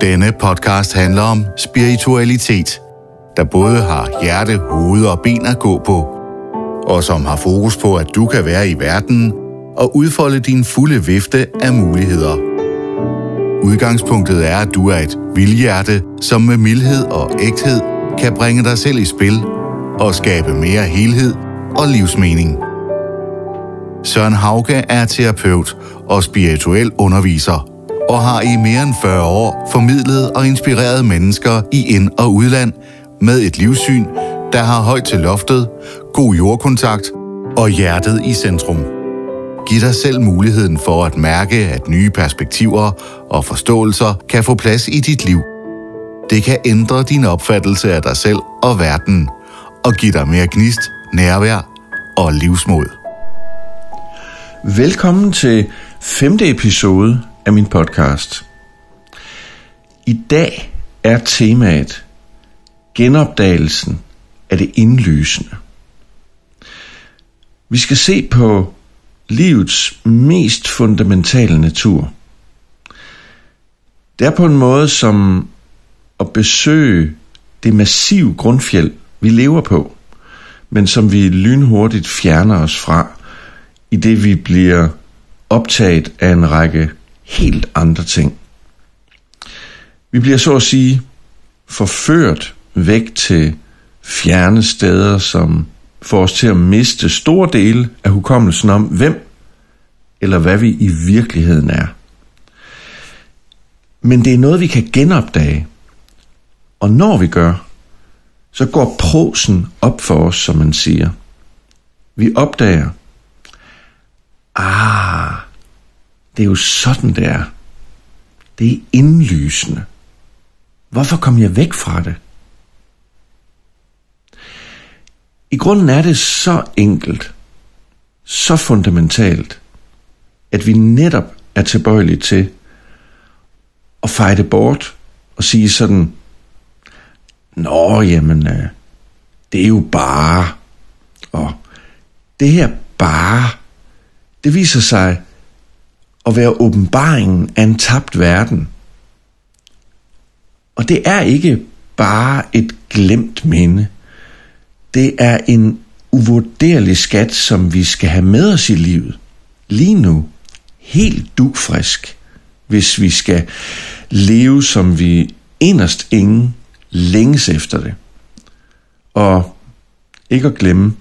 Denne podcast handler om spiritualitet, der både har hjerte, hoved og ben at gå på, og som har fokus på, at du kan være i verden og udfolde din fulde vifte af muligheder. Udgangspunktet er, at du er et vildhjerte, som med mildhed og ægthed kan bringe dig selv i spil og skabe mere helhed og livsmening. Søren Hauge er terapeut og spirituel underviser og har i mere end 40 år formidlet og inspireret mennesker i ind- og udland med et livssyn, der har højt til loftet, god jordkontakt og hjertet i centrum. Giv dig selv muligheden for at mærke, at nye perspektiver og forståelser kan få plads i dit liv. Det kan ændre din opfattelse af dig selv og verden, og give dig mere gnist, nærvær og livsmod. Velkommen til femte episode af min podcast. I dag er temaet genopdagelsen af det indlysende. Vi skal se på livets mest fundamentale natur. Det er på en måde som at besøge det massive grundfjeld, vi lever på, men som vi lynhurtigt fjerner os fra, i det vi bliver optaget af en række helt andre ting. Vi bliver så at sige forført væk til fjerne steder, som får os til at miste store dele af hukommelsen om, hvem eller hvad vi i virkeligheden er. Men det er noget, vi kan genopdage. Og når vi gør, så går prosen op for os, som man siger. Vi opdager, ah, det er jo sådan, det er. Det er indlysende. Hvorfor kom jeg væk fra det? I grunden er det så enkelt, så fundamentalt, at vi netop er tilbøjelige til at fejde bort og sige sådan, Nå, jamen, øh, det er jo bare, og det her bare, det viser sig at være åbenbaringen af en tabt verden. Og det er ikke bare et glemt minde. Det er en uvurderlig skat, som vi skal have med os i livet. Lige nu. Helt dugfrisk. Hvis vi skal leve, som vi inderst ingen længes efter det. Og ikke at glemme,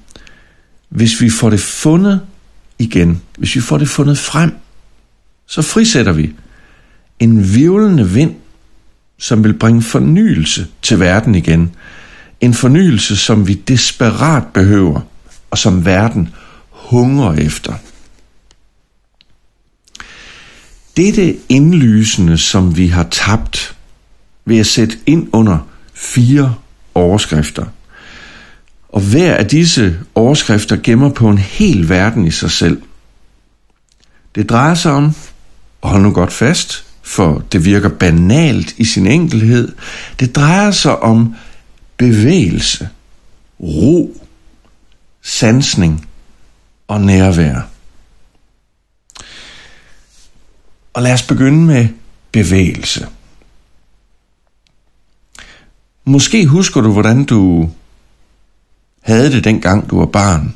hvis vi får det fundet igen, hvis vi får det fundet frem, så frisætter vi en vivlende vind, som vil bringe fornyelse til verden igen. En fornyelse, som vi desperat behøver, og som verden hungrer efter. Dette indlysende, som vi har tabt, vil jeg sætte ind under fire overskrifter. Og hver af disse overskrifter gemmer på en hel verden i sig selv. Det drejer sig om og hold nu godt fast, for det virker banalt i sin enkelhed. Det drejer sig om bevægelse, ro, sansning og nærvær. Og lad os begynde med bevægelse. Måske husker du, hvordan du havde det dengang du var barn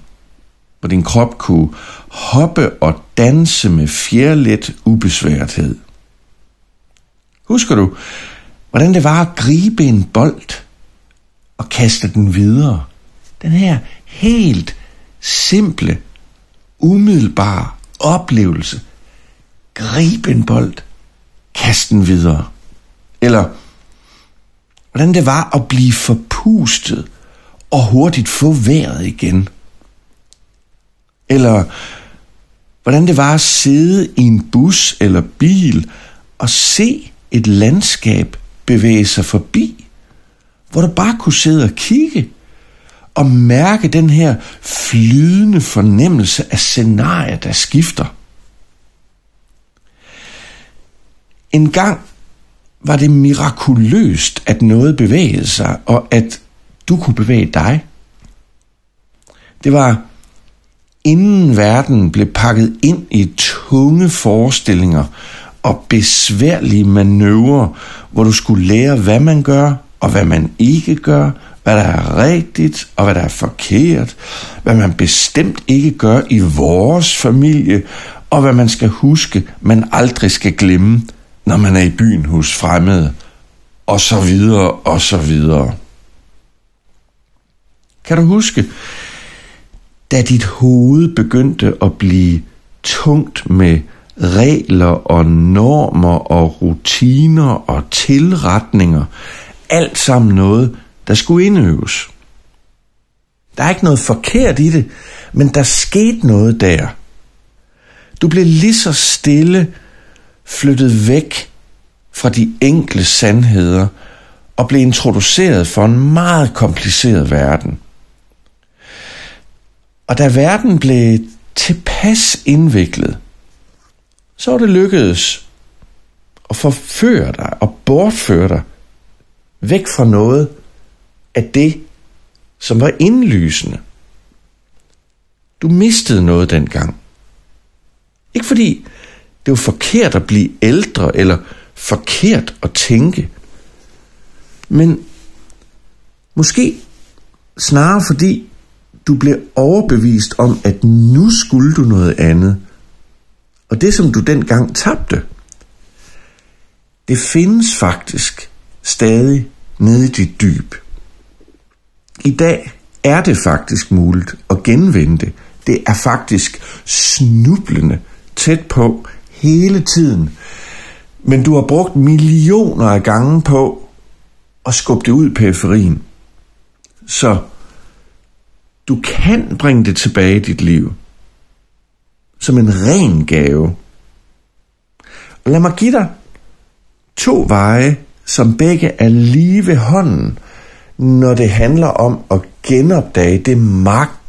hvor din krop kunne hoppe og danse med fjerlet ubesværethed. Husker du, hvordan det var at gribe en bold og kaste den videre? Den her helt simple, umiddelbare oplevelse. Gribe en bold, kaste den videre. Eller hvordan det var at blive forpustet og hurtigt få vejret igen – eller hvordan det var at sidde i en bus eller bil og se et landskab bevæge sig forbi, hvor du bare kunne sidde og kigge og mærke den her flydende fornemmelse af scenarier, der skifter. En gang var det mirakuløst, at noget bevægede sig, og at du kunne bevæge dig. Det var inden verden blev pakket ind i tunge forestillinger og besværlige manøvrer, hvor du skulle lære, hvad man gør og hvad man ikke gør, hvad der er rigtigt og hvad der er forkert, hvad man bestemt ikke gør i vores familie, og hvad man skal huske, man aldrig skal glemme, når man er i byen hos fremmede, og så videre, og så videre. Kan du huske, da dit hoved begyndte at blive tungt med regler og normer og rutiner og tilretninger, alt sammen noget, der skulle indøves. Der er ikke noget forkert i det, men der skete noget der. Du blev lige så stille flyttet væk fra de enkle sandheder og blev introduceret for en meget kompliceret verden. Og da verden blev tilpas indviklet, så var det lykkedes at forføre dig og bortføre dig væk fra noget af det, som var indlysende. Du mistede noget dengang. Ikke fordi det var forkert at blive ældre, eller forkert at tænke, men måske snarere fordi du blev overbevist om, at nu skulle du noget andet. Og det, som du dengang tabte, det findes faktisk stadig nede i dit dyb. I dag er det faktisk muligt at genvinde det. Det er faktisk snublende tæt på hele tiden. Men du har brugt millioner af gange på at skubbe det ud i periferien. Så du kan bringe det tilbage i dit liv. Som en ren gave. Og lad mig give dig to veje, som begge er lige ved hånden, når det handler om at genopdage det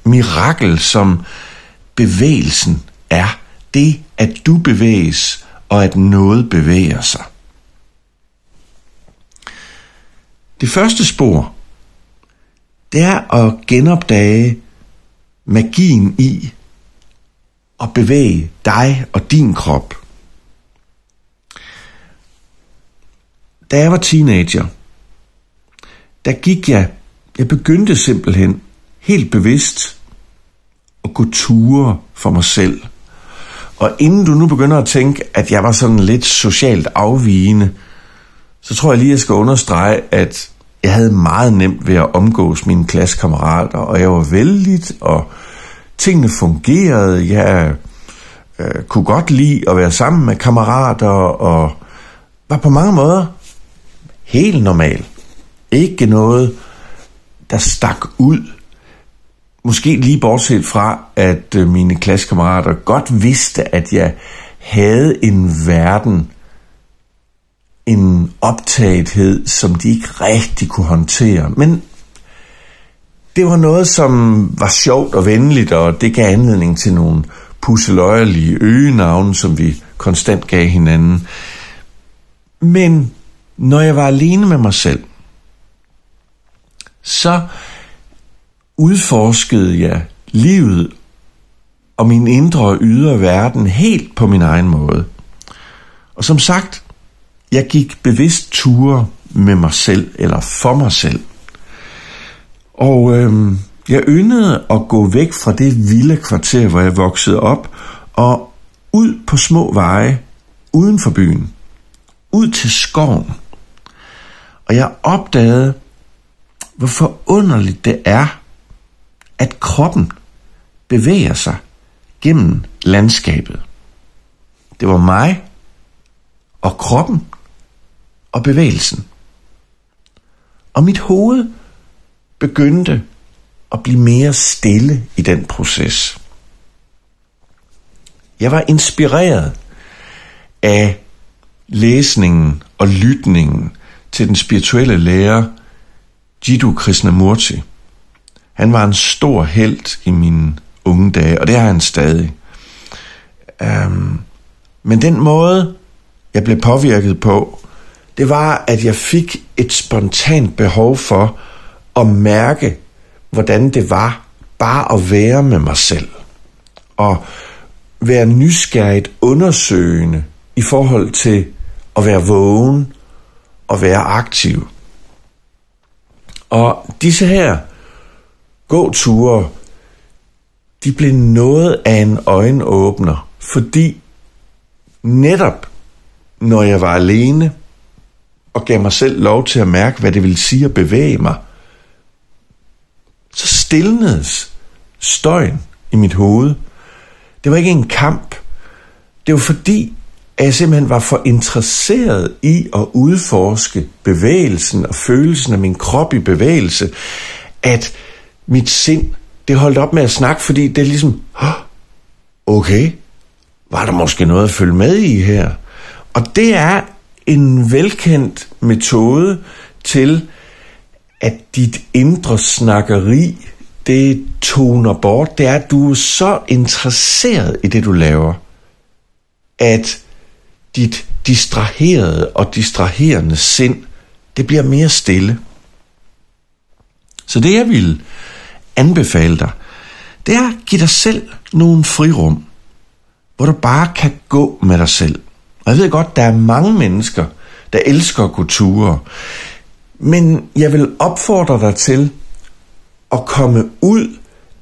mirakel, som bevægelsen er. Det, at du bevæges, og at noget bevæger sig. Det første spor, det er at genopdage magien i at bevæge dig og din krop. Da jeg var teenager, der gik jeg, jeg begyndte simpelthen helt bevidst at gå ture for mig selv. Og inden du nu begynder at tænke, at jeg var sådan lidt socialt afvigende, så tror jeg lige, jeg skal understrege, at jeg havde meget nemt ved at omgås mine klassekammerater, og jeg var vældig, og tingene fungerede. Jeg øh, kunne godt lide at være sammen med kammerater, og var på mange måder helt normal. Ikke noget, der stak ud. Måske lige bortset fra, at øh, mine klassekammerater godt vidste, at jeg havde en verden, en optagethed, som de ikke rigtig kunne håndtere. Men det var noget, som var sjovt og venligt, og det gav anledning til nogle pusseløjerlige øgenavne, som vi konstant gav hinanden. Men når jeg var alene med mig selv, så udforskede jeg livet og min indre og ydre verden helt på min egen måde. Og som sagt, jeg gik bevidst ture med mig selv, eller for mig selv. Og øhm, jeg yndede at gå væk fra det vilde kvarter, hvor jeg voksede op, og ud på små veje uden for byen. Ud til skoven. Og jeg opdagede, hvor forunderligt det er, at kroppen bevæger sig gennem landskabet. Det var mig og kroppen og bevægelsen. Og mit hoved begyndte at blive mere stille i den proces. Jeg var inspireret af læsningen og lytningen til den spirituelle lærer Jiddu Krishnamurti. Han var en stor held i mine unge dage, og det er han stadig. Um, men den måde, jeg blev påvirket på, det var, at jeg fik et spontant behov for at mærke, hvordan det var bare at være med mig selv. Og være nysgerrigt undersøgende i forhold til at være vågen og være aktiv. Og disse her gåture, de blev noget af en øjenåbner, fordi netop når jeg var alene og gav mig selv lov til at mærke, hvad det ville sige at bevæge mig, så stillnedes støjen i mit hoved. Det var ikke en kamp. Det var fordi, at jeg simpelthen var for interesseret i at udforske bevægelsen og følelsen af min krop i bevægelse, at mit sind, det holdt op med at snakke, fordi det er ligesom, okay, var der måske noget at følge med i her? Og det er en velkendt metode til, at dit indre snakkeri, det toner bort. Det er, at du er så interesseret i det, du laver, at dit distraherede og distraherende sind, det bliver mere stille. Så det jeg vil anbefale dig, det er at give dig selv nogle frirum, hvor du bare kan gå med dig selv. Og jeg ved godt, der er mange mennesker, der elsker at gå ture. Men jeg vil opfordre dig til at komme ud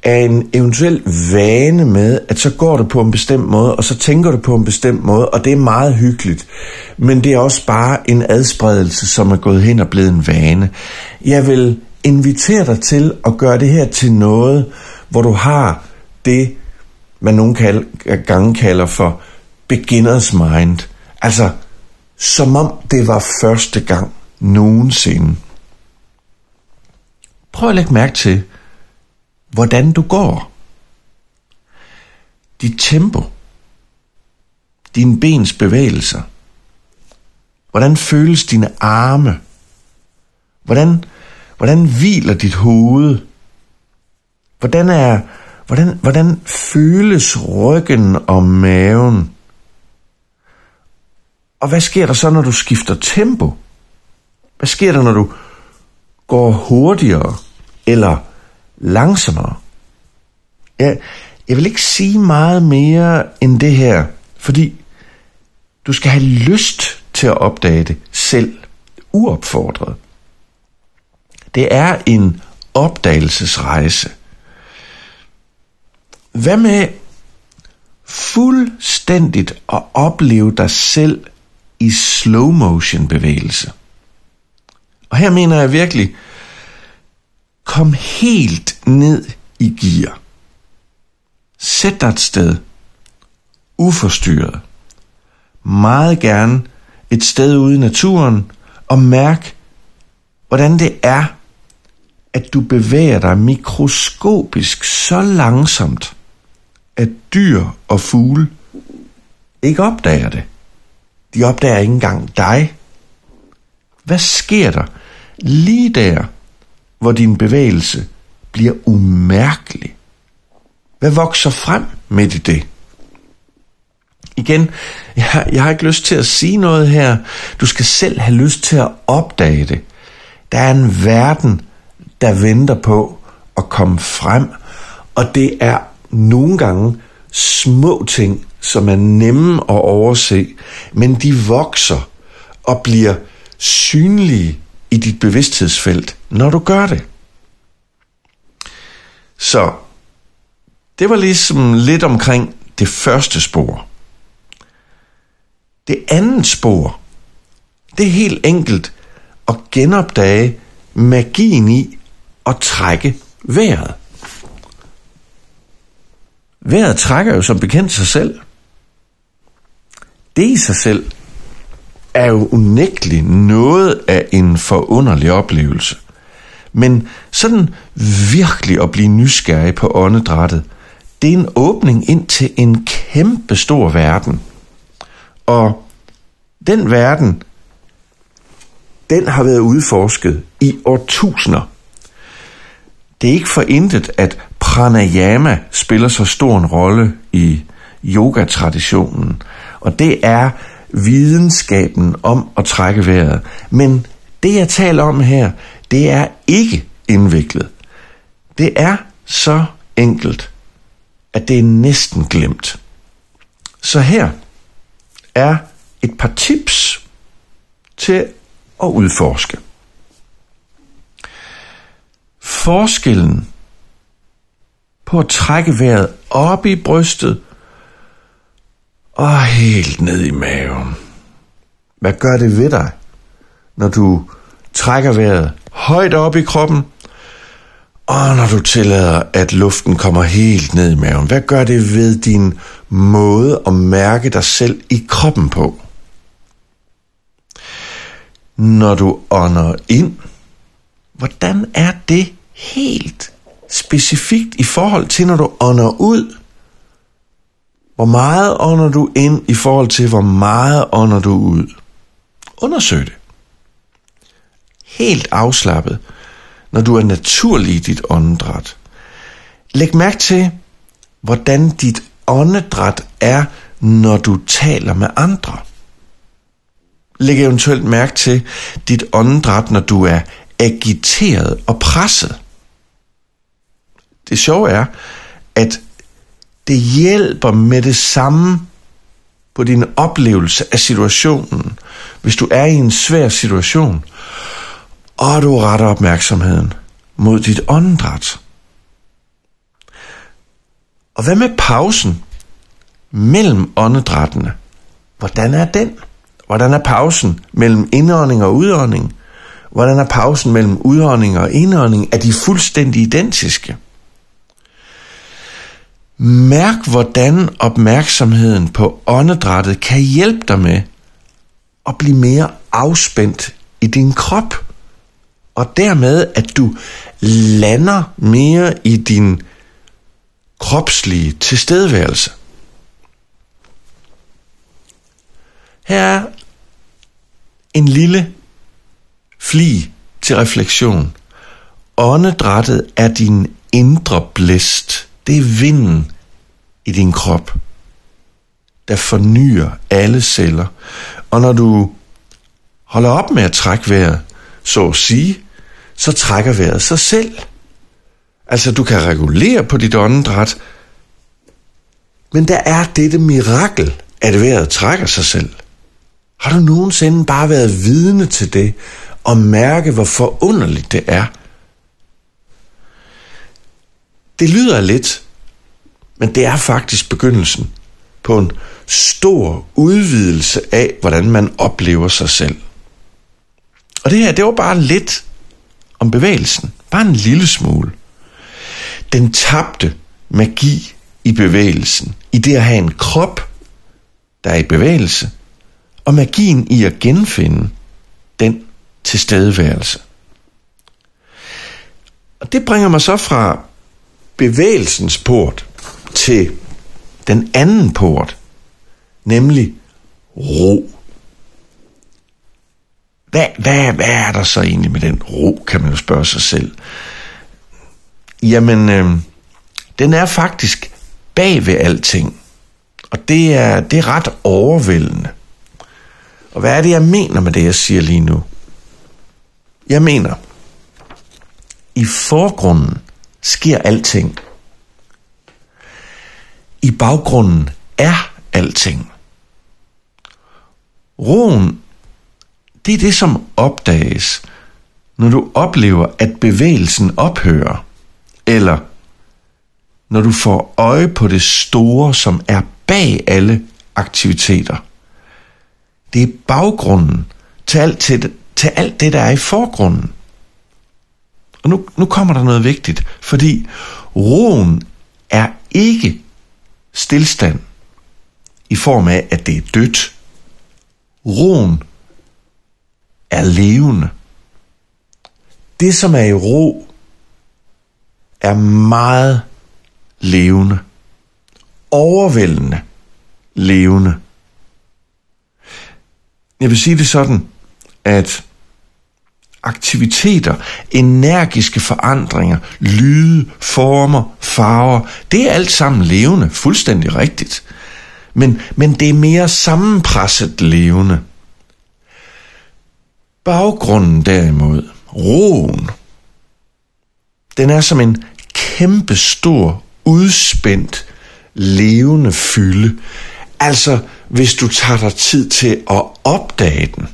af en eventuel vane med, at så går du på en bestemt måde, og så tænker du på en bestemt måde, og det er meget hyggeligt. Men det er også bare en adspredelse, som er gået hen og blevet en vane. Jeg vil invitere dig til at gøre det her til noget, hvor du har det, man nogle gange kalder for beginner's mind. Altså, som om det var første gang nogensinde. Prøv at lægge mærke til, hvordan du går. Dit tempo. Dine bens bevægelser. Hvordan føles dine arme? Hvordan, hvordan hviler dit hoved? Hvordan, er, hvordan, hvordan føles ryggen og maven? Og hvad sker der så, når du skifter tempo? Hvad sker der, når du går hurtigere eller langsommere? Jeg, jeg vil ikke sige meget mere end det her, fordi du skal have lyst til at opdage det selv, uopfordret. Det er en opdagelsesrejse. Hvad med fuldstændigt at opleve dig selv i slow motion bevægelse? Og her mener jeg virkelig, kom helt ned i gear. Sæt dig et sted, uforstyrret. Meget gerne et sted ude i naturen, og mærk, hvordan det er, at du bevæger dig mikroskopisk så langsomt, at dyr og fugle ikke opdager det. De opdager ikke engang dig. Hvad sker der lige der, hvor din bevægelse bliver umærkelig? Hvad vokser frem midt i det? Igen, jeg, jeg har ikke lyst til at sige noget her. Du skal selv have lyst til at opdage det. Der er en verden, der venter på at komme frem, og det er nogle gange små ting, som er nemme at overse, men de vokser og bliver synlige i dit bevidsthedsfelt, når du gør det. Så det var ligesom lidt omkring det første spor. Det andet spor, det er helt enkelt at genopdage magien i at trække vejret. Vejret trækker jo som bekendt sig selv. Det i sig selv er jo unægteligt noget af en forunderlig oplevelse. Men sådan virkelig at blive nysgerrig på åndedrættet, det er en åbning ind til en kæmpe stor verden. Og den verden, den har været udforsket i årtusinder. Det er ikke for intet, at pranayama spiller så stor en rolle i yogatraditionen. Og det er videnskaben om at trække vejret. Men det, jeg taler om her, det er ikke indviklet. Det er så enkelt, at det er næsten glemt. Så her er et par tips til at udforske. Forskellen på at trække vejret op i brystet og helt ned i maven. Hvad gør det ved dig, når du trækker vejret højt op i kroppen, og når du tillader, at luften kommer helt ned i maven? Hvad gør det ved din måde at mærke dig selv i kroppen på? Når du ånder ind, hvordan er det helt specifikt i forhold til, når du ånder ud? Hvor meget ånder du ind i forhold til, hvor meget ånder du ud? Undersøg det. Helt afslappet, når du er naturlig i dit åndedræt. Læg mærke til, hvordan dit åndedræt er, når du taler med andre. Læg eventuelt mærke til dit åndedræt, når du er agiteret og presset. Det sjove er, at det hjælper med det samme på din oplevelse af situationen, hvis du er i en svær situation, og du retter opmærksomheden mod dit åndedræt. Og hvad med pausen mellem åndedrættene? Hvordan er den? Hvordan er pausen mellem indånding og udånding? Hvordan er pausen mellem udånding og indånding? Er de fuldstændig identiske? Mærk, hvordan opmærksomheden på åndedrættet kan hjælpe dig med at blive mere afspændt i din krop. Og dermed, at du lander mere i din kropslige tilstedeværelse. Her er en lille fli til refleksion. Åndedrættet er din indre blæst. Det er vinden i din krop, der fornyer alle celler. Og når du holder op med at trække vejret, så at sige, så trækker vejret sig selv. Altså, du kan regulere på dit åndedræt, men der er dette mirakel, at vejret trækker sig selv. Har du nogensinde bare været vidne til det, og mærke, hvor forunderligt det er? Det lyder lidt, men det er faktisk begyndelsen på en stor udvidelse af, hvordan man oplever sig selv. Og det her, det var bare lidt om bevægelsen. Bare en lille smule. Den tabte magi i bevægelsen. I det at have en krop, der er i bevægelse. Og magien i at genfinde den tilstedeværelse. Og det bringer mig så fra bevægelsens port til den anden port, nemlig ro. Hvad, hvad, hvad er der så egentlig med den ro, kan man jo spørge sig selv. Jamen, øh, den er faktisk bag ved alting. Og det er, det er ret overvældende. Og hvad er det, jeg mener med det, jeg siger lige nu? Jeg mener, i forgrunden sker alting. I baggrunden er alting. Roen, det er det, som opdages, når du oplever, at bevægelsen ophører, eller når du får øje på det store, som er bag alle aktiviteter. Det er baggrunden til alt, til, til alt det, der er i forgrunden. Og nu, nu kommer der noget vigtigt, fordi roen er ikke stillstand i form af, at det er dødt. Roen er levende. Det, som er i ro, er meget levende. Overvældende levende. Jeg vil sige det sådan, at aktiviteter, energiske forandringer, lyde, former, farver, det er alt sammen levende, fuldstændig rigtigt. Men, men det er mere sammenpresset levende. Baggrunden derimod, roen, den er som en kæmpe stor, udspændt, levende fylde. Altså hvis du tager dig tid til at opdage den.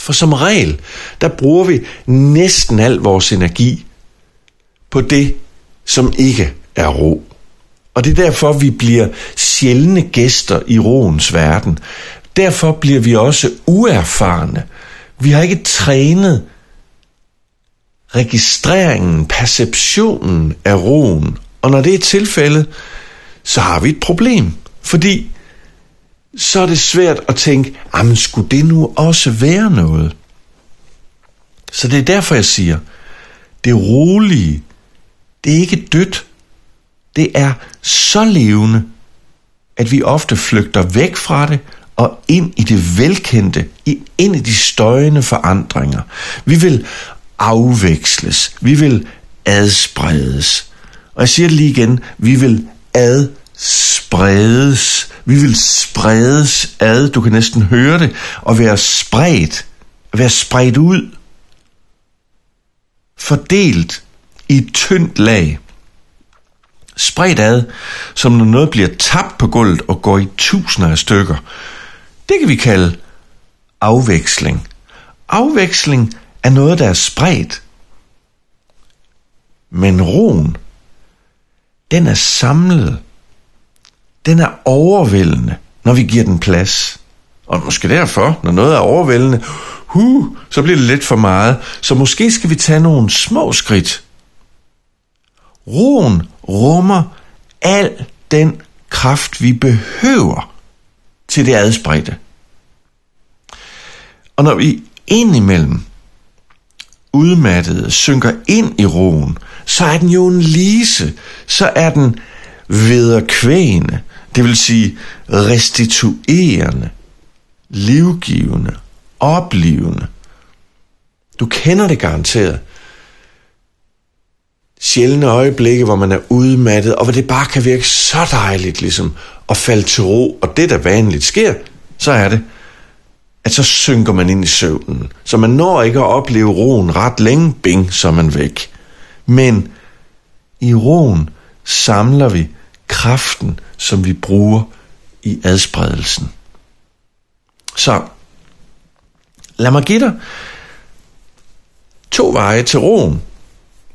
For som regel, der bruger vi næsten al vores energi på det, som ikke er ro. Og det er derfor, vi bliver sjældne gæster i roens verden. Derfor bliver vi også uerfarne. Vi har ikke trænet registreringen, perceptionen af roen. Og når det er tilfældet, så har vi et problem. Fordi så er det svært at tænke, jamen skulle det nu også være noget? Så det er derfor, jeg siger, det rolige, det er ikke dødt. Det er så levende, at vi ofte flygter væk fra det og ind i det velkendte, ind i de støjende forandringer. Vi vil afveksles, vi vil adspredes. Og jeg siger det lige igen, vi vil spredes. Vi vil spredes ad, du kan næsten høre det, og være spredt, være spredt ud, fordelt i et tyndt lag. Spredt ad, som når noget bliver tabt på gulvet og går i tusinder af stykker. Det kan vi kalde afveksling. Afveksling er noget, der er spredt. Men roen, den er samlet. Den er overvældende, når vi giver den plads. Og måske derfor, når noget er overvældende, huh, så bliver det lidt for meget. Så måske skal vi tage nogle små skridt. Roen rummer al den kraft, vi behøver til det adspredte. Og når vi indimellem udmattede synker ind i roen, så er den jo en lise, så er den vederkvægende, det vil sige restituerende, livgivende, oplivende. Du kender det garanteret. Sjældne øjeblikke, hvor man er udmattet, og hvor det bare kan virke så dejligt, ligesom at falde til ro. Og det, der vanligt sker, så er det, at så synker man ind i søvnen. Så man når ikke at opleve roen ret længe, bing, så er man væk. Men i roen samler vi kraften, som vi bruger i adspredelsen. Så lad mig give dig to veje til roen,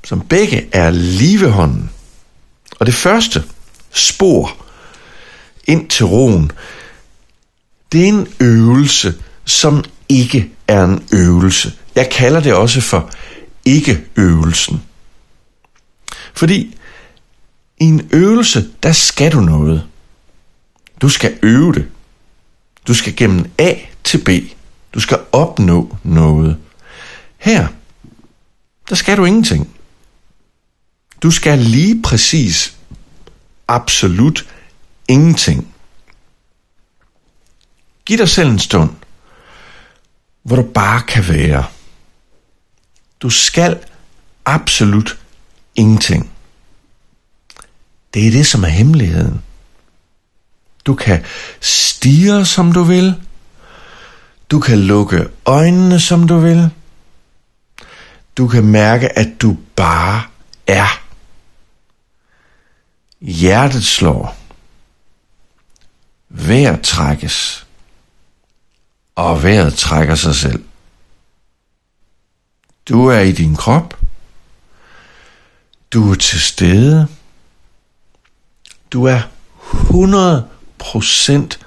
som begge er livehånden. Og det første spor ind til roen, det er en øvelse, som ikke er en øvelse. Jeg kalder det også for ikke-øvelsen. Fordi i en øvelse, der skal du noget. Du skal øve det. Du skal gennem A til B. Du skal opnå noget. Her, der skal du ingenting. Du skal lige præcis absolut ingenting. Giv dig selv en stund, hvor du bare kan være. Du skal absolut ingenting. Det er det, som er hemmeligheden. Du kan stige, som du vil. Du kan lukke øjnene, som du vil. Du kan mærke, at du bare er. Hjertet slår. Vejret trækkes. Og vejret trækker sig selv. Du er i din krop. Du er til stede. Du er 100%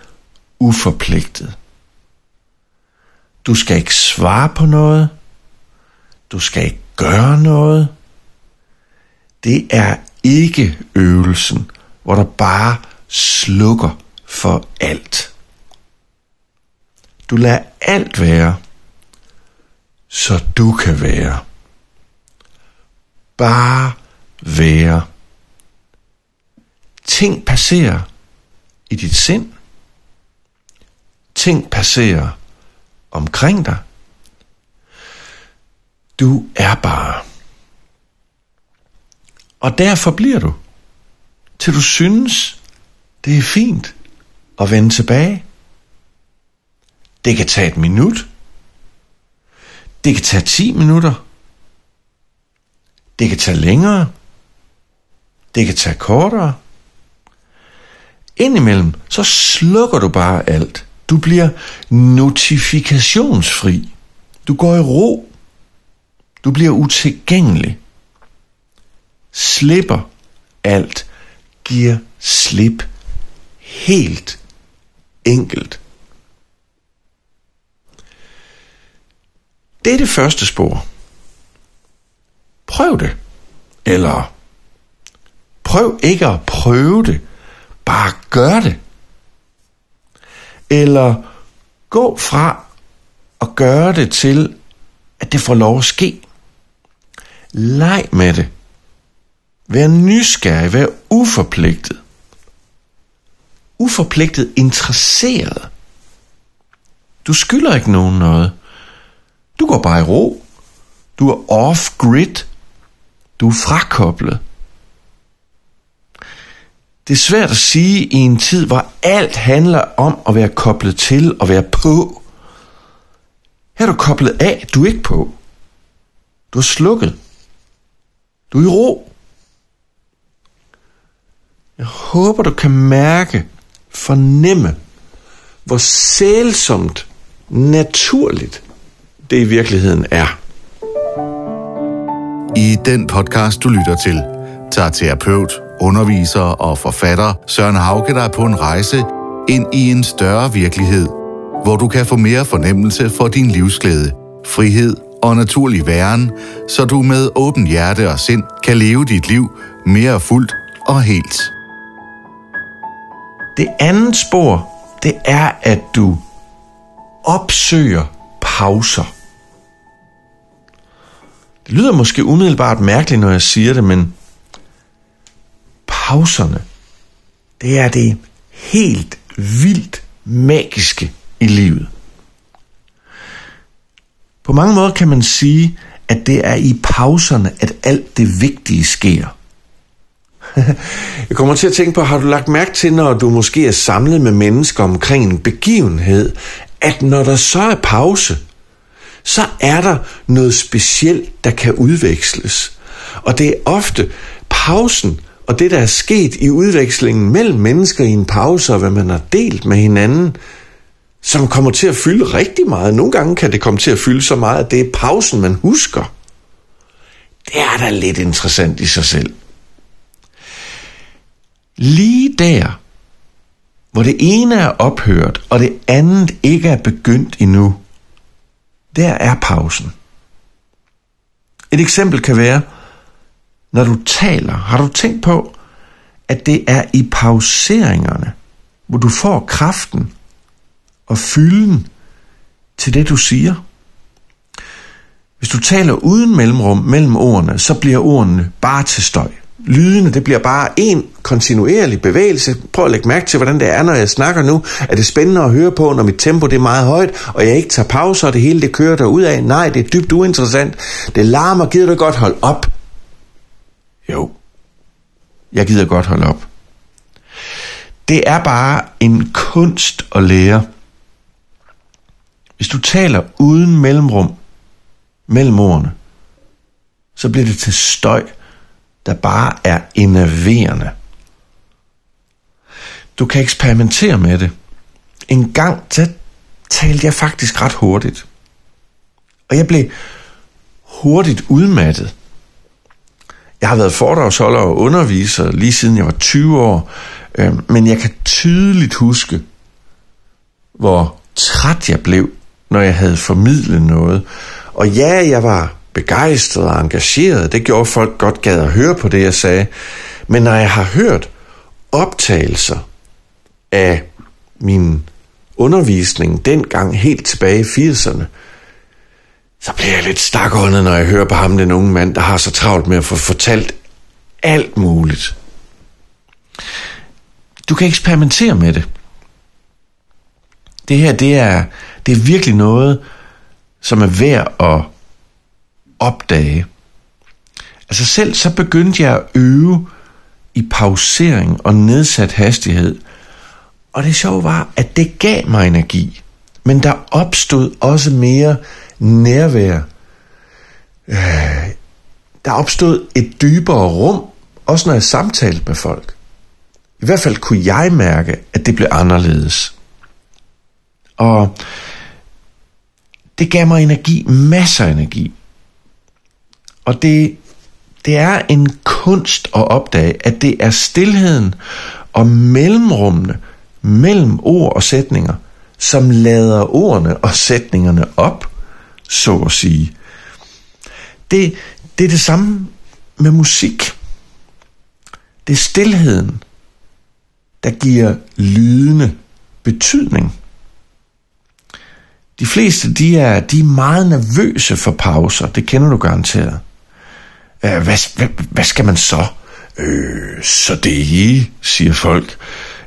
uforpligtet. Du skal ikke svare på noget. Du skal ikke gøre noget. Det er ikke øvelsen, hvor der bare slukker for alt. Du lader alt være, så du kan være. Bare være. Ting passerer i dit sind. Ting passerer omkring dig. Du er bare. Og derfor bliver du, til du synes, det er fint at vende tilbage. Det kan tage et minut. Det kan tage 10 minutter. Det kan tage længere. Det kan tage kortere indimellem, så slukker du bare alt. Du bliver notifikationsfri. Du går i ro. Du bliver utilgængelig. Slipper alt. Giver slip. Helt enkelt. Det er det første spor. Prøv det. Eller prøv ikke at prøve det. Bare gør det. Eller gå fra at gøre det til, at det får lov at ske. Leg med det. Vær nysgerrig, vær uforpligtet. Uforpligtet interesseret. Du skylder ikke nogen noget. Du går bare i ro. Du er off-grid. Du er frakoblet. Det er svært at sige i en tid, hvor alt handler om at være koblet til og være på. Her er du koblet af, du er ikke på. Du er slukket. Du er i ro. Jeg håber, du kan mærke, fornemme, hvor sælsomt, naturligt det i virkeligheden er. I den podcast, du lytter til, tager terapeut, underviser og forfatter Søren Hauke dig på en rejse ind i en større virkelighed, hvor du kan få mere fornemmelse for din livsglæde, frihed og naturlig væren, så du med åben hjerte og sind kan leve dit liv mere fuldt og helt. Det andet spor, det er, at du opsøger pauser. Det lyder måske umiddelbart mærkeligt, når jeg siger det, men pauserne, det er det helt vildt magiske i livet. På mange måder kan man sige, at det er i pauserne, at alt det vigtige sker. Jeg kommer til at tænke på, har du lagt mærke til, når du måske er samlet med mennesker omkring en begivenhed, at når der så er pause, så er der noget specielt, der kan udveksles. Og det er ofte pausen og det, der er sket i udvekslingen mellem mennesker i en pause, og hvad man har delt med hinanden, som kommer til at fylde rigtig meget. Nogle gange kan det komme til at fylde så meget, at det er pausen, man husker. Det er da lidt interessant i sig selv. Lige der, hvor det ene er ophørt, og det andet ikke er begyndt endnu, der er pausen. Et eksempel kan være, når du taler, har du tænkt på, at det er i pauseringerne, hvor du får kraften og fylden til det, du siger? Hvis du taler uden mellemrum mellem ordene, så bliver ordene bare til støj. Lydene, det bliver bare en kontinuerlig bevægelse. Prøv at lægge mærke til, hvordan det er, når jeg snakker nu. Er det spændende at høre på, når mit tempo det er meget højt, og jeg ikke tager pauser, og det hele det kører derud af? Nej, det er dybt uinteressant. Det larmer, gider du godt holde op. Jo, jeg gider godt holde op. Det er bare en kunst at lære. Hvis du taler uden mellemrum mellem ordene, så bliver det til støj, der bare er enerverende. Du kan eksperimentere med det. En gang så talte jeg faktisk ret hurtigt. Og jeg blev hurtigt udmattet. Jeg har været foredragsholder og underviser lige siden jeg var 20 år, øh, men jeg kan tydeligt huske, hvor træt jeg blev, når jeg havde formidlet noget. Og ja, jeg var begejstret og engageret. Det gjorde folk godt gad at høre på det, jeg sagde. Men når jeg har hørt optagelser af min undervisning dengang helt tilbage i 80'erne, så bliver jeg lidt stakåndet, når jeg hører på ham, den unge mand, der har så travlt med at få fortalt alt muligt. Du kan eksperimentere med det. Det her, det er, det er virkelig noget, som er værd at opdage. Altså selv så begyndte jeg at øve i pausering og nedsat hastighed. Og det sjove var, at det gav mig energi. Men der opstod også mere nærvær. Øh, der opstod et dybere rum, også når jeg samtalte med folk. I hvert fald kunne jeg mærke, at det blev anderledes. Og det gav mig energi, masser af energi. Og det, det er en kunst at opdage, at det er stillheden og mellemrummene mellem ord og sætninger, som lader ordene og sætningerne op, så at sige. Det, det er det samme med musik. Det er stillheden, der giver lydende betydning. De fleste de er, de er meget nervøse for pauser, det kender du garanteret. Øh, hvad, hvad, hvad skal man så? Øh, så det siger folk.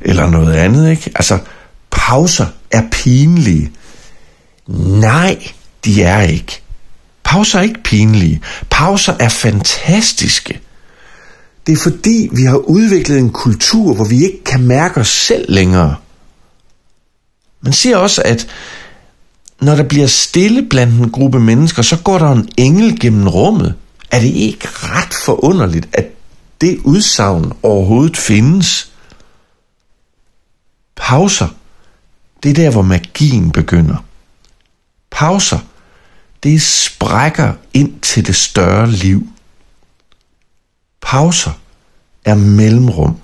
Eller noget andet, ikke? Altså, pauser er pinlige. Nej, de er ikke. Pauser er ikke pinlige. Pauser er fantastiske. Det er fordi, vi har udviklet en kultur, hvor vi ikke kan mærke os selv længere. Man siger også, at når der bliver stille blandt en gruppe mennesker, så går der en engel gennem rummet. Er det ikke ret forunderligt, at det udsagn overhovedet findes? Pauser, det er der, hvor magien begynder. Pauser, det sprækker ind til det større liv. Pauser er mellemrum.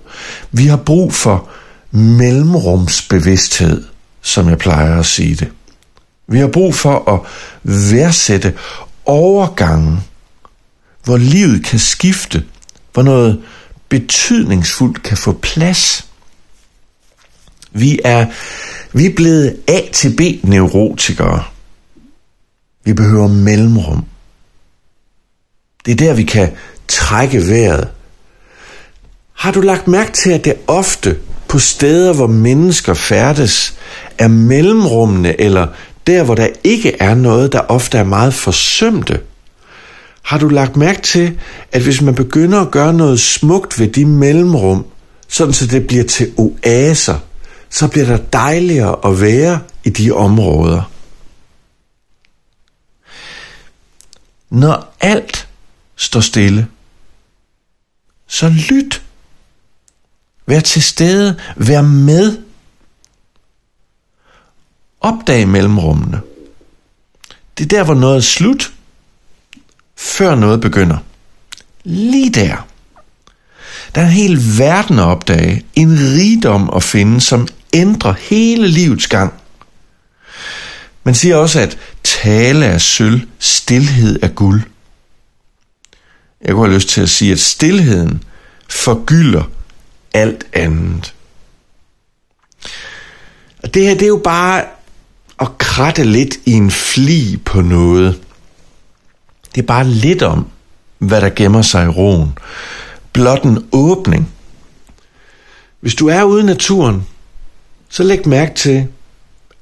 Vi har brug for mellemrumsbevidsthed, som jeg plejer at sige det. Vi har brug for at værdsætte overgangen, hvor livet kan skifte, hvor noget betydningsfuldt kan få plads. Vi er, vi er blevet A til B neurotikere. Vi behøver mellemrum. Det er der, vi kan trække vejret. Har du lagt mærke til, at det ofte på steder, hvor mennesker færdes, er mellemrummene eller der, hvor der ikke er noget, der ofte er meget forsømte? Har du lagt mærke til, at hvis man begynder at gøre noget smukt ved de mellemrum, sådan så det bliver til oaser, så bliver der dejligere at være i de områder. Når alt står stille, så lyt. Vær til stede, vær med. Opdag mellemrummene. Det er der, hvor noget er slut, før noget begynder. Lige der. Der er en hel verden at opdage, en rigdom at finde, som ændrer hele livets gang. Man siger også, at tale er sølv, stillhed er guld. Jeg kunne have lyst til at sige, at stillheden forgylder alt andet. Og det her, det er jo bare at kratte lidt i en fli på noget. Det er bare lidt om, hvad der gemmer sig i roen. Blot en åbning. Hvis du er ude i naturen, så læg mærke til,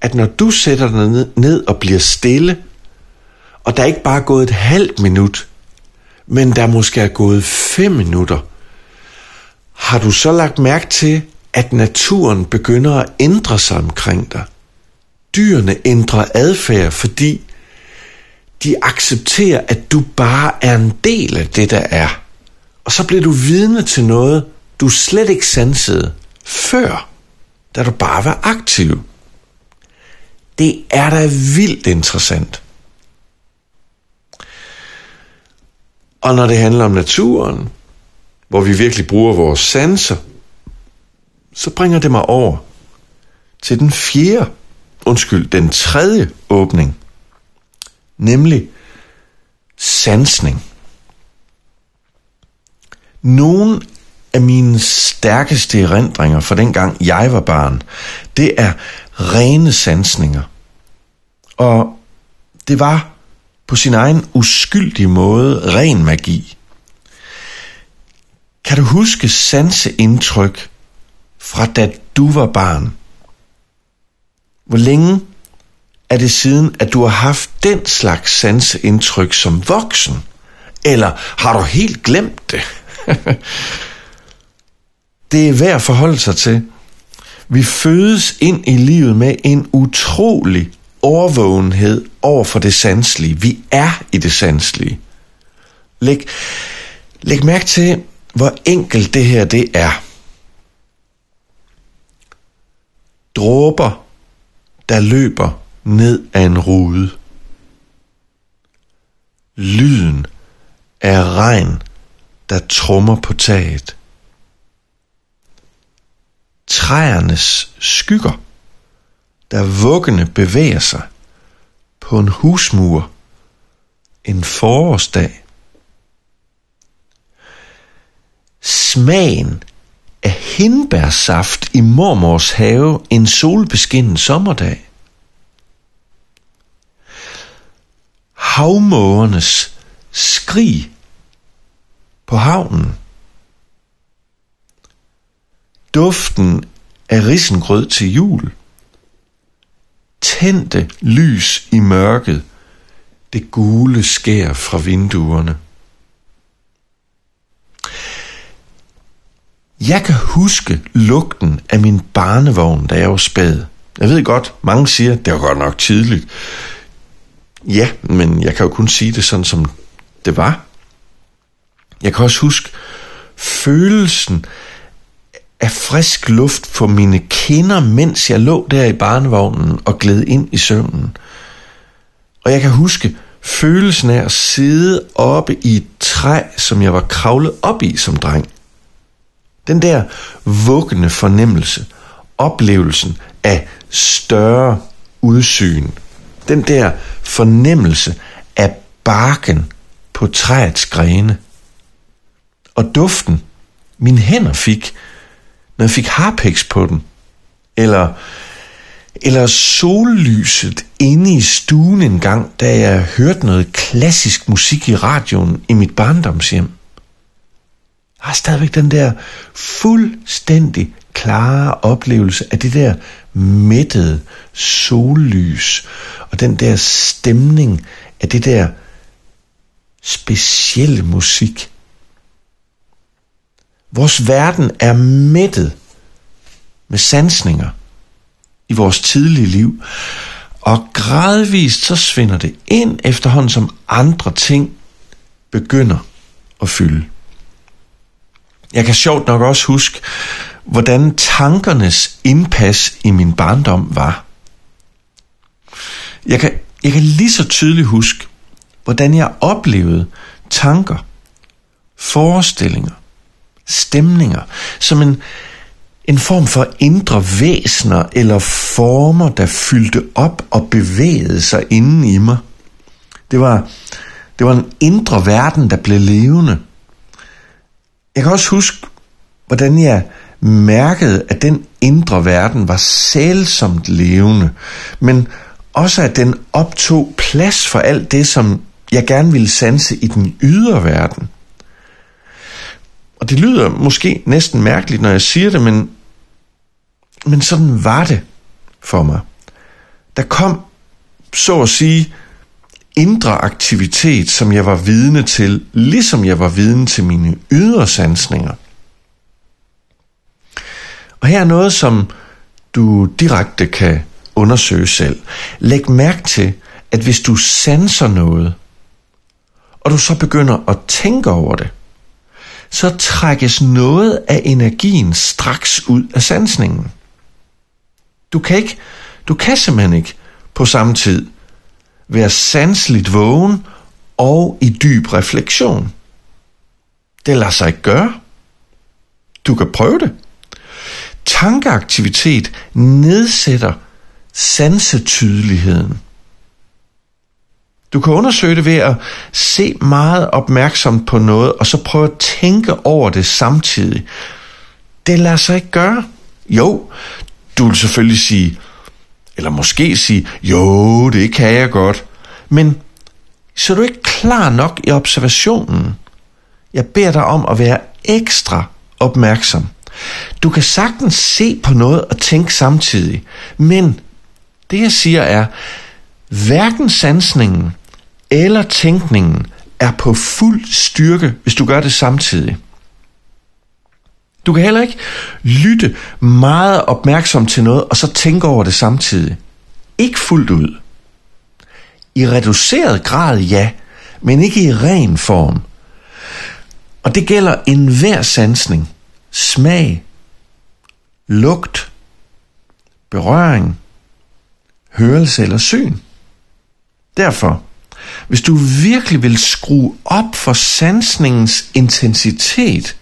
at når du sætter dig ned og bliver stille, og der er ikke bare gået et halvt minut, men der måske er gået fem minutter, har du så lagt mærke til, at naturen begynder at ændre sig omkring dig? Dyrene ændrer adfærd, fordi de accepterer, at du bare er en del af det, der er. Og så bliver du vidne til noget, du slet ikke sansede før, da du bare var aktiv. Det er da vildt interessant. Og når det handler om naturen, hvor vi virkelig bruger vores sanser, så bringer det mig over til den fjerde, undskyld, den tredje åbning, nemlig sansning. Nogle af mine stærkeste erindringer fra dengang jeg var barn, det er rene sansninger. Og det var på sin egen uskyldige måde ren magi. Kan du huske sanseindtryk fra da du var barn? Hvor længe er det siden, at du har haft den slags sanseindtryk som voksen? Eller har du helt glemt det? det er værd at forholde sig til. Vi fødes ind i livet med en utrolig overvågenhed over for det sanselige. Vi er i det sanselige. Læg, læg mærke til, hvor enkelt det her det er. Dråber, der løber ned ad en rude. Lyden af regn, der trummer på taget. Træernes skygger, der vuggende bevæger sig på en husmur en forårsdag. Smagen af hindbærsaft i mormors have en solbeskinnet sommerdag. Havmågernes skrig på havnen. Duften af risengrød til jul. Tændte lys i mørket. Det gule skær fra vinduerne. Jeg kan huske lugten af min barnevogn, da jeg var spæd. Jeg ved godt, mange siger, det var godt nok tidligt. Ja, men jeg kan jo kun sige det sådan, som det var. Jeg kan også huske følelsen af frisk luft på mine kinder, mens jeg lå der i barnevognen og gled ind i søvnen. Og jeg kan huske følelsen af at sidde oppe i et træ, som jeg var kravlet op i som dreng. Den der vuggende fornemmelse, oplevelsen af større udsyn, den der fornemmelse af barken på træets grene, og duften min hænder fik, når jeg fik harpiks på den, eller, eller sollyset inde i stuen en gang, da jeg hørte noget klassisk musik i radioen i mit barndomshjem. Jeg har stadigvæk den der fuldstændig klare oplevelse af det der mættede sollys, og den der stemning af det der specielle musik. Vores verden er mættet med sansninger i vores tidlige liv, og gradvist så svinder det ind efterhånden, som andre ting begynder at fylde. Jeg kan sjovt nok også huske, hvordan tankernes indpas i min barndom var. Jeg kan, jeg kan lige så tydeligt huske, hvordan jeg oplevede tanker, forestillinger, stemninger, som en, en form for indre væsener eller former, der fyldte op og bevægede sig inden i mig. Det var, det var en indre verden, der blev levende. Jeg kan også huske, hvordan jeg mærkede, at den indre verden var sælsomt levende, men også at den optog plads for alt det, som jeg gerne ville sanse i den ydre verden. Og det lyder måske næsten mærkeligt, når jeg siger det, men, men sådan var det for mig. Der kom, så at sige, indre aktivitet, som jeg var vidne til, ligesom jeg var vidne til mine ydre sansninger. Og her er noget, som du direkte kan undersøge selv. Læg mærke til, at hvis du sanser noget, og du så begynder at tænke over det, så trækkes noget af energien straks ud af sansningen. Du kan ikke, du kan simpelthen ikke på samme tid være sansligt vågen og i dyb refleksion. Det lader sig ikke gøre. Du kan prøve det. Tankeaktivitet nedsætter sansetydeligheden. Du kan undersøge det ved at se meget opmærksomt på noget, og så prøve at tænke over det samtidig. Det lader sig ikke gøre. Jo, du vil selvfølgelig sige, eller måske sige, jo, det kan jeg godt. Men så er du ikke klar nok i observationen. Jeg beder dig om at være ekstra opmærksom. Du kan sagtens se på noget og tænke samtidig, men det jeg siger er, hverken sansningen eller tænkningen er på fuld styrke, hvis du gør det samtidig. Du kan heller ikke lytte meget opmærksom til noget, og så tænke over det samtidig. Ikke fuldt ud. I reduceret grad ja, men ikke i ren form. Og det gælder enhver sansning. Smag, lugt, berøring, hørelse eller syn. Derfor, hvis du virkelig vil skrue op for sansningens intensitet,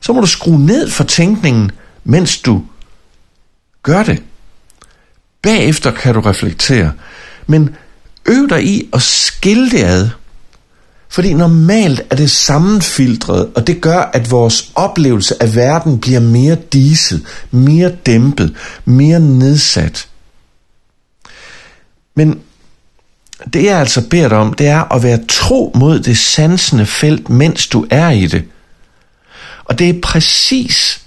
så må du skrue ned for tænkningen, mens du gør det. Bagefter kan du reflektere, men øv dig i at skille det ad. Fordi normalt er det sammenfiltret, og det gør, at vores oplevelse af verden bliver mere diset, mere dæmpet, mere nedsat. Men det jeg altså beder dig om, det er at være tro mod det sansende felt, mens du er i det. Og det er præcis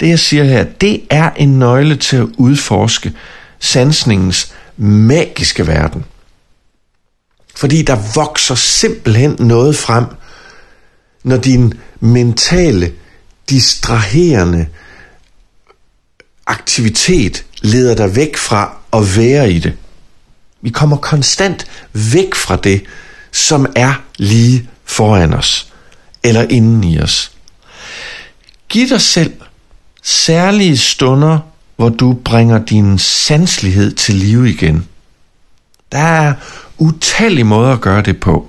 det, jeg siger her. Det er en nøgle til at udforske sansningens magiske verden. Fordi der vokser simpelthen noget frem, når din mentale, distraherende aktivitet leder dig væk fra at være i det. Vi kommer konstant væk fra det, som er lige foran os, eller inden i os. Giv dig selv særlige stunder, hvor du bringer din sanslighed til live igen. Der er utallige måder at gøre det på.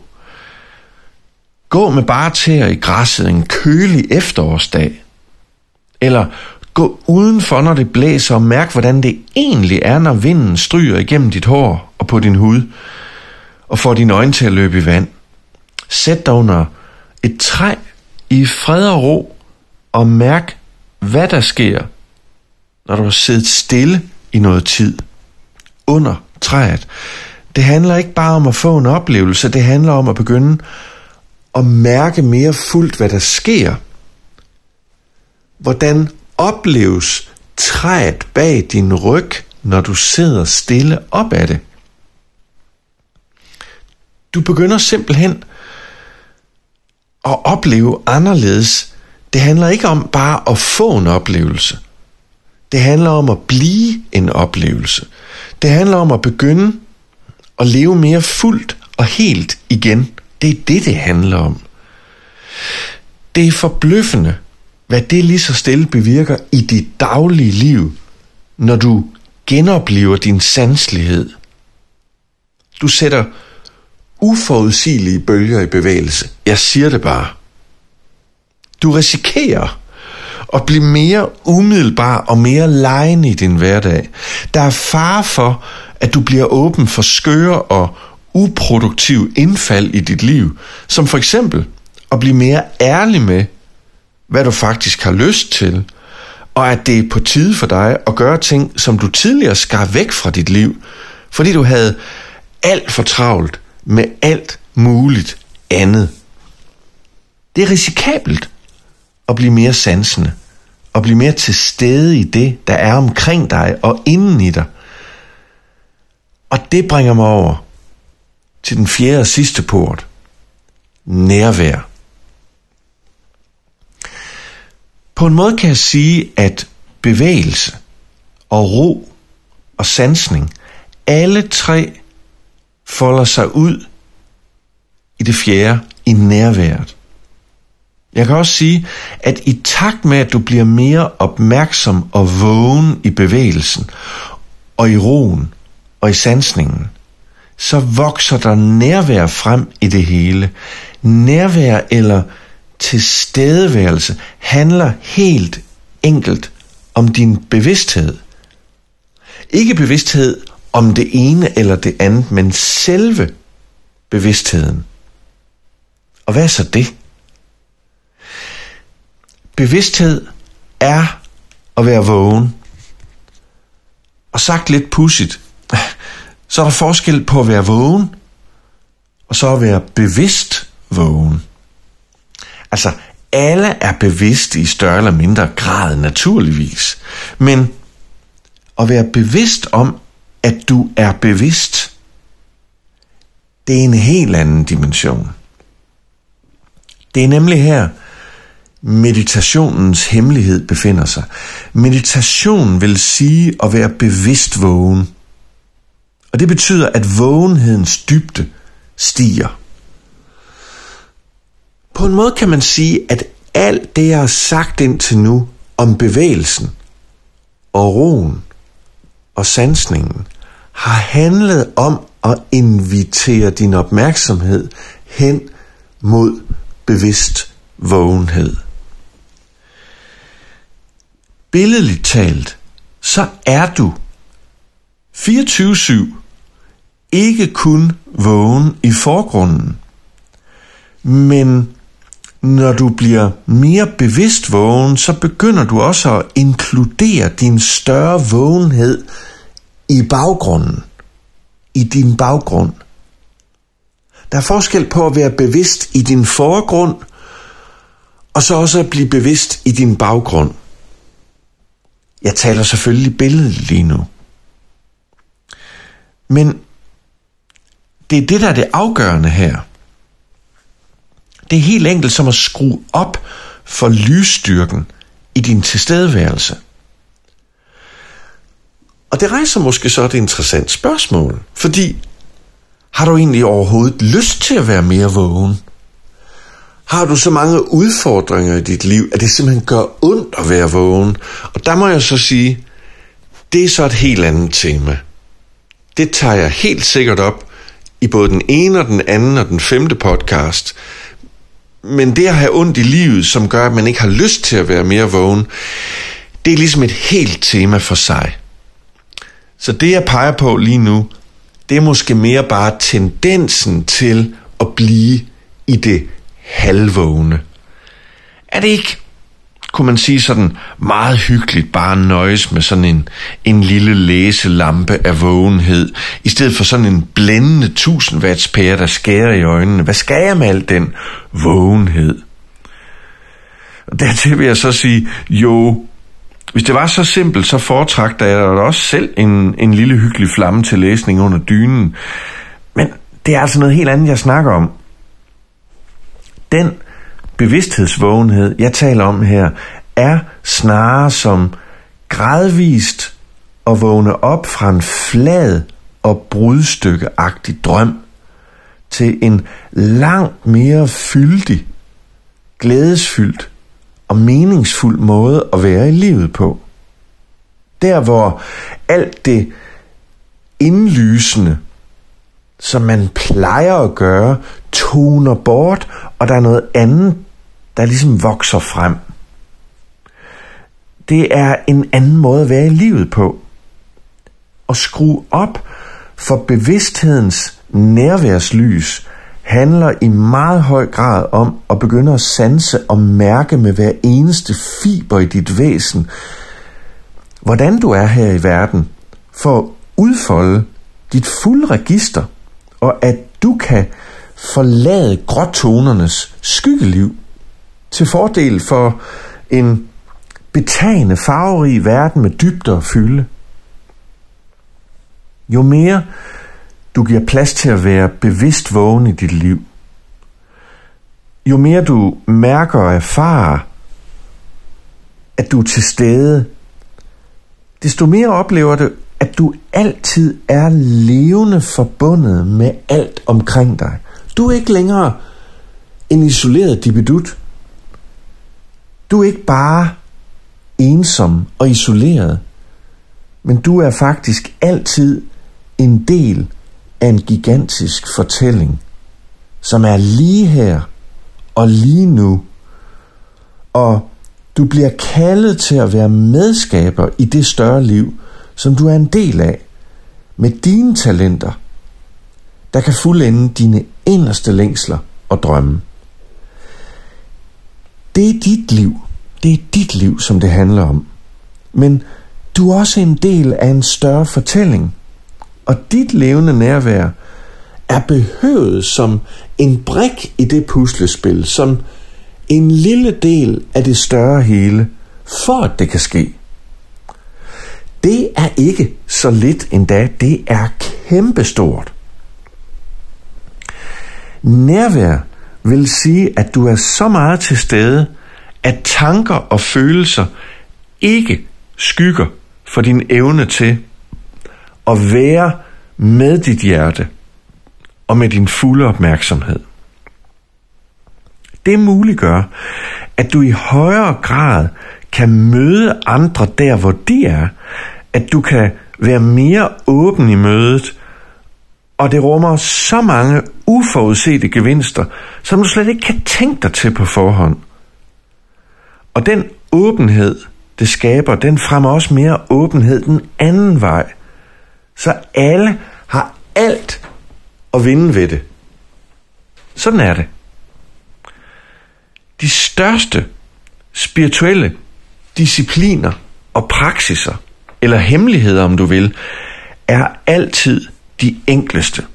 Gå med bare tæer i græsset en kølig efterårsdag. Eller gå udenfor, når det blæser, og mærk, hvordan det egentlig er, når vinden stryger igennem dit hår og på din hud, og får dine øjne til at løbe i vand. Sæt dig under et træ i fred og ro, og mærk, hvad der sker, når du har siddet stille i noget tid under træet. Det handler ikke bare om at få en oplevelse, det handler om at begynde at mærke mere fuldt, hvad der sker. Hvordan opleves træet bag din ryg, når du sidder stille op ad det? Du begynder simpelthen at opleve anderledes. Det handler ikke om bare at få en oplevelse. Det handler om at blive en oplevelse. Det handler om at begynde at leve mere fuldt og helt igen. Det er det, det handler om. Det er forbløffende, hvad det lige så stille bevirker i dit daglige liv, når du genoplever din sanslighed. Du sætter uforudsigelige bølger i bevægelse. Jeg siger det bare. Du risikerer at blive mere umiddelbar og mere lejende i din hverdag. Der er fare for, at du bliver åben for skøre og uproduktive indfald i dit liv, som for eksempel at blive mere ærlig med, hvad du faktisk har lyst til, og at det er på tide for dig at gøre ting, som du tidligere skar væk fra dit liv, fordi du havde alt for travlt med alt muligt andet. Det er risikabelt at blive mere sansende, og blive mere til stede i det, der er omkring dig og inden i dig. Og det bringer mig over til den fjerde og sidste port. Nærvær. På en måde kan jeg sige, at bevægelse og ro og sansning, alle tre folder sig ud i det fjerde, i nærværet. Jeg kan også sige, at i takt med, at du bliver mere opmærksom og vågen i bevægelsen, og i roen, og i sansningen, så vokser der nærvær frem i det hele. Nærvær eller tilstedeværelse handler helt enkelt om din bevidsthed. Ikke bevidsthed om det ene eller det andet, men selve bevidstheden. Og hvad er så det? Bevidsthed er at være vågen. Og sagt lidt pudsigt, så er der forskel på at være vågen, og så at være bevidst vågen. Altså, alle er bevidste i større eller mindre grad, naturligvis. Men at være bevidst om, at du er bevidst, det er en helt anden dimension. Det er nemlig her, meditationens hemmelighed befinder sig. Meditation vil sige at være bevidst vågen. Og det betyder, at vågenhedens dybde stiger. På en måde kan man sige, at alt det, jeg har sagt indtil nu om bevægelsen og roen og sansningen har handlet om at invitere din opmærksomhed hen mod bevidst vågenhed. Billedligt talt, så er du 24-7 ikke kun vågen i forgrunden, men når du bliver mere bevidst vågen, så begynder du også at inkludere din større vågenhed i baggrunden. I din baggrund. Der er forskel på at være bevidst i din forgrund, og så også at blive bevidst i din baggrund. Jeg taler selvfølgelig billedet lige nu. Men det er det, der er det afgørende her. Det er helt enkelt som at skrue op for lysstyrken i din tilstedeværelse. Og det rejser måske så et interessant spørgsmål, fordi har du egentlig overhovedet lyst til at være mere vågen? Har du så mange udfordringer i dit liv, at det simpelthen gør ondt at være vågen? Og der må jeg så sige, det er så et helt andet tema. Det tager jeg helt sikkert op i både den ene og den anden og den femte podcast. Men det at have ondt i livet, som gør, at man ikke har lyst til at være mere vågen, det er ligesom et helt tema for sig. Så det jeg peger på lige nu, det er måske mere bare tendensen til at blive i det halvvågne. Er det ikke, kunne man sige sådan, meget hyggeligt bare nøjes med sådan en, en lille læselampe af vågenhed, i stedet for sådan en blændende 1000 watts pære, der skærer i øjnene. Hvad skal jeg med al den vågenhed? Og dertil vil jeg så sige, jo, hvis det var så simpelt, så foretrækte jeg da også selv en, en lille hyggelig flamme til læsning under dynen. Men det er altså noget helt andet, jeg snakker om. Den bevidsthedsvågenhed, jeg taler om her, er snarere som gradvist at vågne op fra en flad og brudstykkeagtig drøm til en langt mere fyldig, glædesfyldt og meningsfuld måde at være i livet på. Der hvor alt det indlysende, som man plejer at gøre, toner bort, og der er noget andet, der ligesom vokser frem. Det er en anden måde at være i livet på. At skrue op for bevidsthedens nærværslys handler i meget høj grad om at begynde at sanse og mærke med hver eneste fiber i dit væsen, hvordan du er her i verden, for at udfolde dit fulde register, og at du kan forlade gråtonernes skyggeliv til fordel for en betagende farverig verden med dybder og fylde. Jo mere du giver plads til at være bevidst vågen i dit liv. Jo mere du mærker og erfarer, at du er til stede, desto mere oplever du, at du altid er levende forbundet med alt omkring dig. Du er ikke længere en isoleret dibidut. Du er ikke bare ensom og isoleret, men du er faktisk altid en del af en gigantisk fortælling, som er lige her og lige nu. Og du bliver kaldet til at være medskaber i det større liv, som du er en del af, med dine talenter, der kan fuldende dine inderste længsler og drømme. Det er dit liv. Det er dit liv, som det handler om. Men du er også en del af en større fortælling – og dit levende nærvær er behøvet som en brik i det puslespil, som en lille del af det større hele, for at det kan ske. Det er ikke så lidt endda, det er kæmpestort. Nærvær vil sige, at du er så meget til stede, at tanker og følelser ikke skygger for din evne til at være med dit hjerte og med din fulde opmærksomhed. Det muliggør, at du i højere grad kan møde andre der, hvor de er, at du kan være mere åben i mødet, og det rummer så mange uforudsete gevinster, som du slet ikke kan tænke dig til på forhånd. Og den åbenhed, det skaber, den fremmer også mere åbenhed den anden vej. Så alle har alt at vinde ved det. Sådan er det. De største spirituelle discipliner og praksiser, eller hemmeligheder om du vil, er altid de enkleste.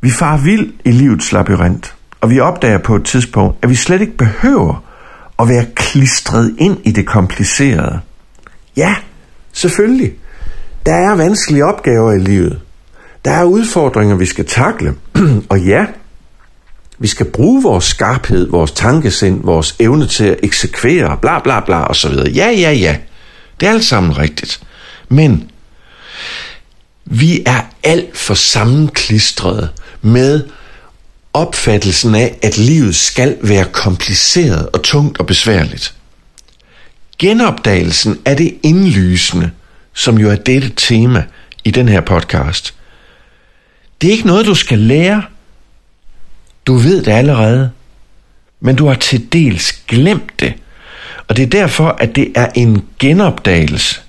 Vi farer vild i livets labyrint, og vi opdager på et tidspunkt, at vi slet ikke behøver at være klistret ind i det komplicerede. Ja, selvfølgelig. Der er vanskelige opgaver i livet. Der er udfordringer, vi skal takle. og ja, vi skal bruge vores skarphed, vores tankesind, vores evne til at eksekvere, bla bla bla og så videre. Ja, ja, ja. Det er alt sammen rigtigt. Men vi er alt for sammenklistrede med opfattelsen af, at livet skal være kompliceret og tungt og besværligt. Genopdagelsen af det indlysende, som jo er dette tema i den her podcast, det er ikke noget, du skal lære. Du ved det allerede, men du har til dels glemt det. Og det er derfor, at det er en genopdagelse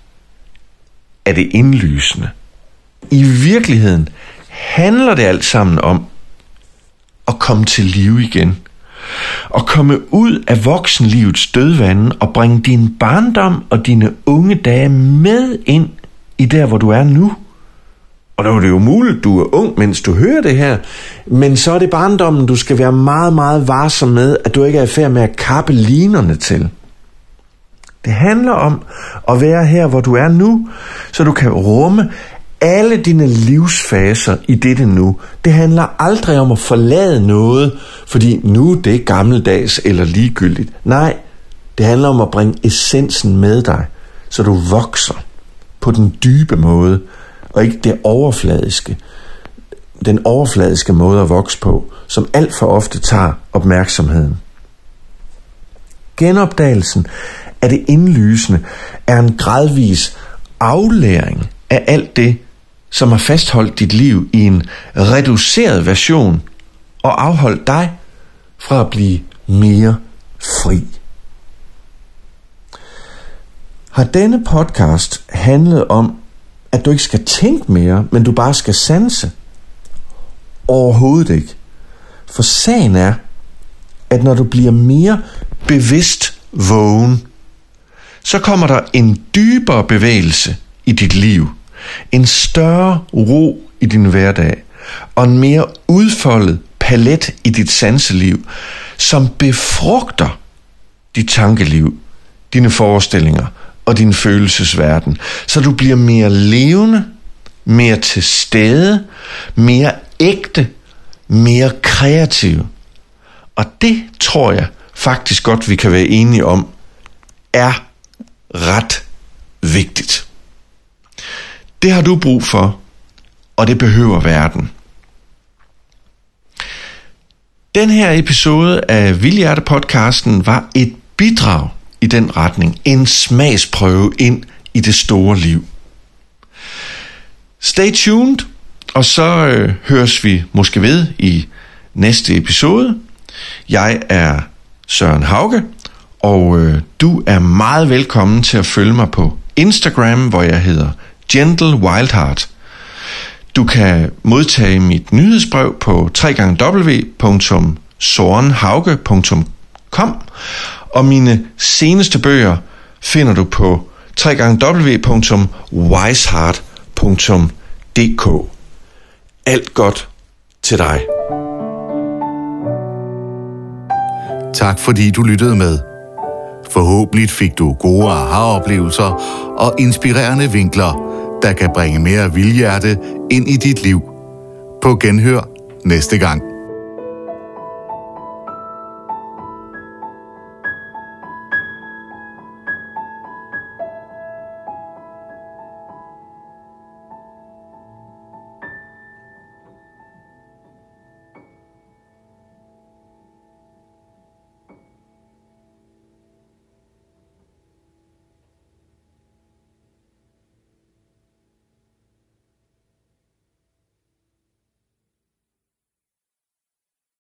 af det indlysende. I virkeligheden handler det alt sammen om at komme til live igen. At komme ud af voksenlivets dødvande og bringe din barndom og dine unge dage med ind i der, hvor du er nu. Og der er det jo muligt, du er ung, mens du hører det her, men så er det barndommen, du skal være meget, meget varsom med, at du ikke er i færd med at kappe linerne til. Det handler om at være her, hvor du er nu, så du kan rumme alle dine livsfaser i dette nu. Det handler aldrig om at forlade noget, fordi nu det er gammeldags eller ligegyldigt. Nej, det handler om at bringe essensen med dig, så du vokser på den dybe måde, og ikke det overfladiske, den overfladiske måde at vokse på, som alt for ofte tager opmærksomheden. Genopdagelsen af det indlysende er en gradvis aflæring af alt det, som har fastholdt dit liv i en reduceret version og afholdt dig fra at blive mere fri. Har denne podcast handlet om, at du ikke skal tænke mere, men du bare skal sanse? Overhovedet ikke. For sagen er, at når du bliver mere bevidst vågen, så kommer der en dybere bevægelse i dit liv – en større ro i din hverdag og en mere udfoldet palet i dit sanseliv, som befrugter dit tankeliv, dine forestillinger og din følelsesverden, så du bliver mere levende, mere til stede, mere ægte, mere kreativ. Og det tror jeg faktisk godt, vi kan være enige om, er ret vigtigt. Det har du brug for, og det behøver verden. Den her episode af Vildhjerte podcasten var et bidrag i den retning, en smagsprøve ind i det store liv. Stay tuned, og så øh, høres vi måske ved i næste episode. Jeg er Søren Hauge, og øh, du er meget velkommen til at følge mig på Instagram, hvor jeg hedder Gentle Wildheart. Du kan modtage mit nyhedsbrev på www.sorenhauge.com og mine seneste bøger finder du på www.wiseheart.dk. Alt godt til dig. Tak fordi du lyttede med. Forhåbentlig fik du gode aha-oplevelser og inspirerende vinkler der kan bringe mere vildhjerte ind i dit liv. På genhør næste gang.